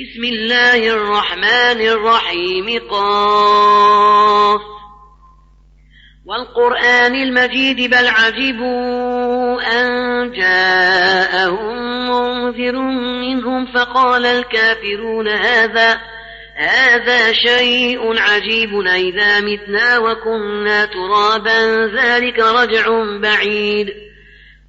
بسم الله الرحمن الرحيم. قاف. والقرآن المجيد بل عجبوا أن جاءهم منذر منهم فقال الكافرون هذا هذا شيء عجيب إذا متنا وكنا ترابا ذلك رجع بعيد.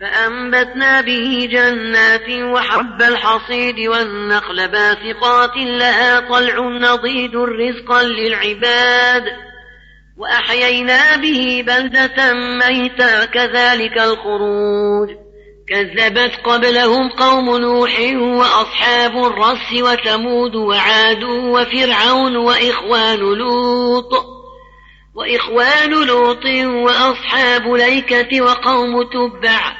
فأنبتنا به جنات وحب الحصيد والنخل باسقات لها طلع نضيد رزقا للعباد. وأحيينا به بلدة ميتا كذلك الخروج. كذبت قبلهم قوم نوح وأصحاب الرس وثمود وعاد وفرعون وإخوان لوط. وإخوان لوط وأصحاب ليكة وقوم تبع.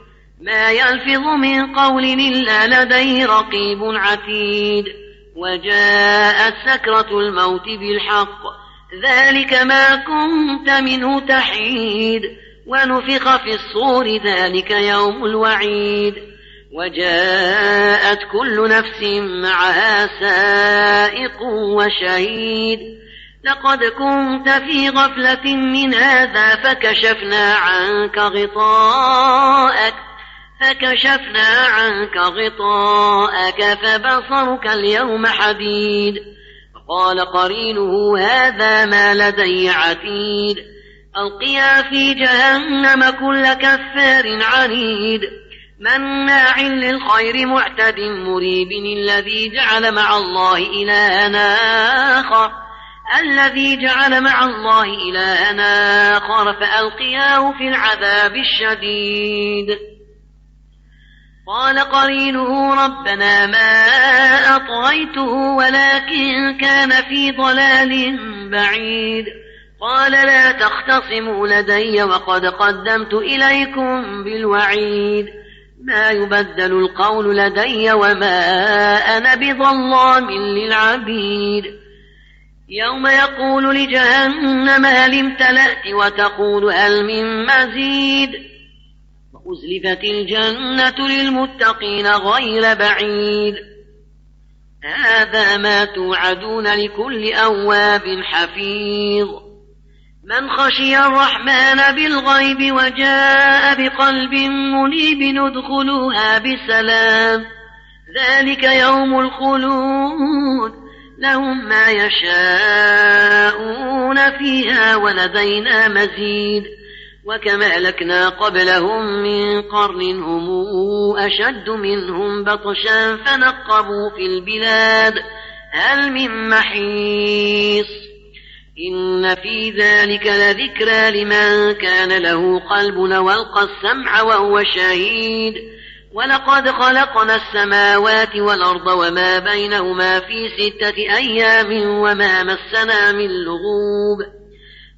ما يلفظ من قول إلا لديه رقيب عتيد. وجاءت سكرة الموت بالحق. ذلك ما كنت منه تحيد. ونفخ في الصور ذلك يوم الوعيد. وجاءت كل نفس معها سائق وشهيد. لقد كنت في غفلة من هذا فكشفنا عنك غطاءك. فكشفنا عنك غطاءك فبصرك اليوم حديد. قال قرينه هذا ما لدي عتيد. ألقيا في جهنم كل كفار عنيد. مناع للخير معتد مريب الذي جعل مع الله إلهنا آخر. الذي جعل مع الله إلهنا آخر. فألقياه في العذاب الشديد. قال قرينه ربنا ما أطغيته ولكن كان في ضلال بعيد. قال لا تختصموا لدي وقد قدمت إليكم بالوعيد. ما يبدل القول لدي وما أنا بظلام للعبيد. يوم يقول لجهنم هل امتلأت وتقول هل من مزيد؟ وأزلفت الجنة للمتقين غير بعيد. هذا ما توعدون لكل أواب حفيظ. من خشي الرحمن بالغيب وجاء بقلب منيب ندخلوها بسلام. ذلك يوم الخلود. لهم ما يشاءون فيها ولدينا مزيد. وكما أهلكنا قبلهم من قرن هم أشد منهم بطشا فنقبوا في البلاد. هل من محيص؟ إن في ذلك لذكرى لمن كان له قلب وألقى السمع وهو شهيد. ولقد خلقنا السماوات والأرض وما بينهما في ستة أيام وما مسنا من لغوب.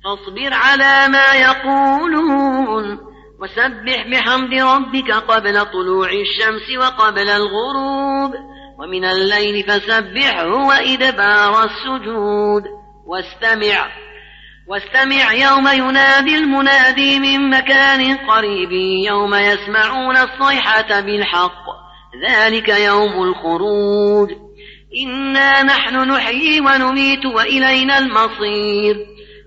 فاصبر على ما يقولون. وسبح بحمد ربك قبل طلوع الشمس وقبل الغروب. ومن الليل فسبحه وإدبار السجود. واستمع. واستمع يوم ينادي المنادي من مكان قريب. يوم يسمعون الصيحة بالحق. ذلك يوم الخروج. إنا نحن نحيي ونميت وإلينا المصير.